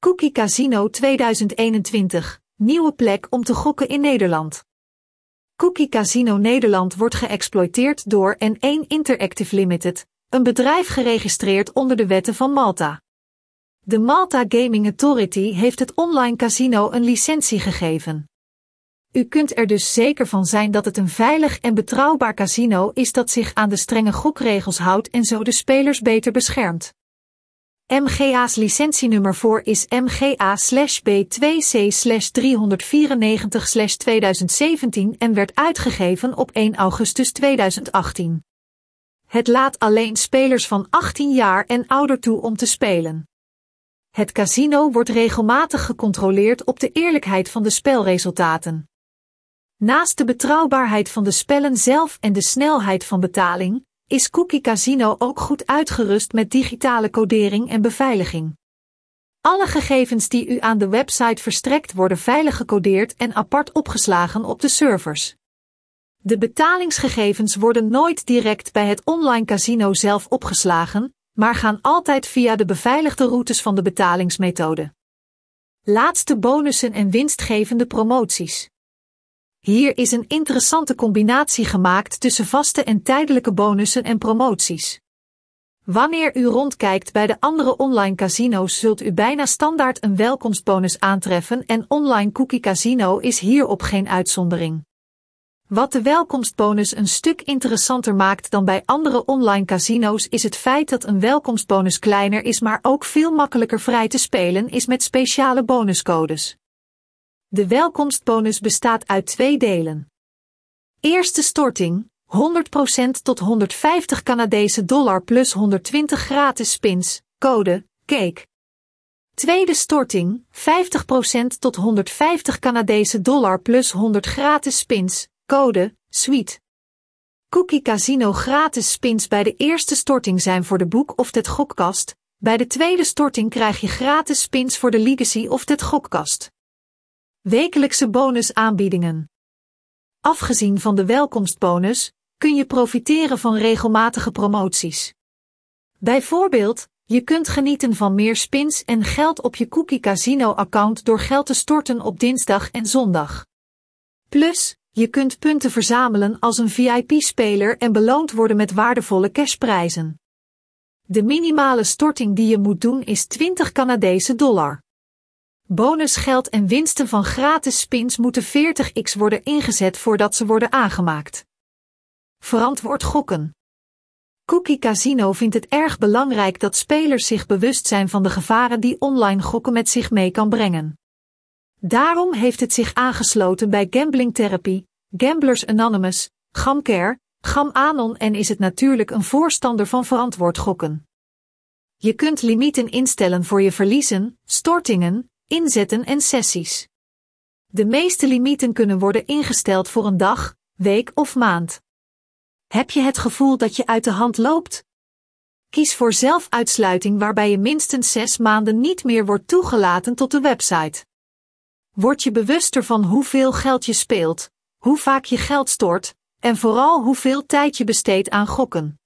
Cookie Casino 2021, nieuwe plek om te gokken in Nederland. Cookie Casino Nederland wordt geëxploiteerd door N1 Interactive Limited, een bedrijf geregistreerd onder de wetten van Malta. De Malta Gaming Authority heeft het online casino een licentie gegeven. U kunt er dus zeker van zijn dat het een veilig en betrouwbaar casino is dat zich aan de strenge gokregels houdt en zo de spelers beter beschermt. MGA's licentienummer voor is MGA-B2C-394-2017 en werd uitgegeven op 1 augustus 2018. Het laat alleen spelers van 18 jaar en ouder toe om te spelen. Het casino wordt regelmatig gecontroleerd op de eerlijkheid van de spelresultaten. Naast de betrouwbaarheid van de spellen zelf en de snelheid van betaling, is Cookie Casino ook goed uitgerust met digitale codering en beveiliging. Alle gegevens die u aan de website verstrekt worden veilig gecodeerd en apart opgeslagen op de servers. De betalingsgegevens worden nooit direct bij het online casino zelf opgeslagen, maar gaan altijd via de beveiligde routes van de betalingsmethode. Laatste bonussen en winstgevende promoties. Hier is een interessante combinatie gemaakt tussen vaste en tijdelijke bonussen en promoties. Wanneer u rondkijkt bij de andere online casino's zult u bijna standaard een welkomstbonus aantreffen en online Cookie Casino is hierop geen uitzondering. Wat de welkomstbonus een stuk interessanter maakt dan bij andere online casino's is het feit dat een welkomstbonus kleiner is maar ook veel makkelijker vrij te spelen is met speciale bonuscodes. De welkomstbonus bestaat uit twee delen. Eerste storting, 100% tot 150 Canadese dollar plus 120 gratis spins, code, cake. Tweede storting, 50% tot 150 Canadese dollar plus 100 gratis spins, code, suite. Cookie Casino gratis spins bij de eerste storting zijn voor de boek of het gokkast, bij de tweede storting krijg je gratis spins voor de legacy of het gokkast. Wekelijkse bonusaanbiedingen. Afgezien van de welkomstbonus, kun je profiteren van regelmatige promoties. Bijvoorbeeld, je kunt genieten van meer spins en geld op je Cookie Casino account door geld te storten op dinsdag en zondag. Plus, je kunt punten verzamelen als een VIP-speler en beloond worden met waardevolle cashprijzen. De minimale storting die je moet doen is 20 Canadese dollar. Bonusgeld en winsten van gratis spins moeten 40x worden ingezet voordat ze worden aangemaakt. Verantwoord gokken. Cookie Casino vindt het erg belangrijk dat spelers zich bewust zijn van de gevaren die online gokken met zich mee kan brengen. Daarom heeft het zich aangesloten bij Gambling Therapy, Gamblers Anonymous, Gamcare, GamAnon en is het natuurlijk een voorstander van verantwoord gokken. Je kunt limieten instellen voor je verliezen, stortingen, inzetten en sessies. De meeste limieten kunnen worden ingesteld voor een dag, week of maand. Heb je het gevoel dat je uit de hand loopt? Kies voor zelfuitsluiting waarbij je minstens zes maanden niet meer wordt toegelaten tot de website. Word je bewuster van hoeveel geld je speelt, hoe vaak je geld stort, en vooral hoeveel tijd je besteedt aan gokken.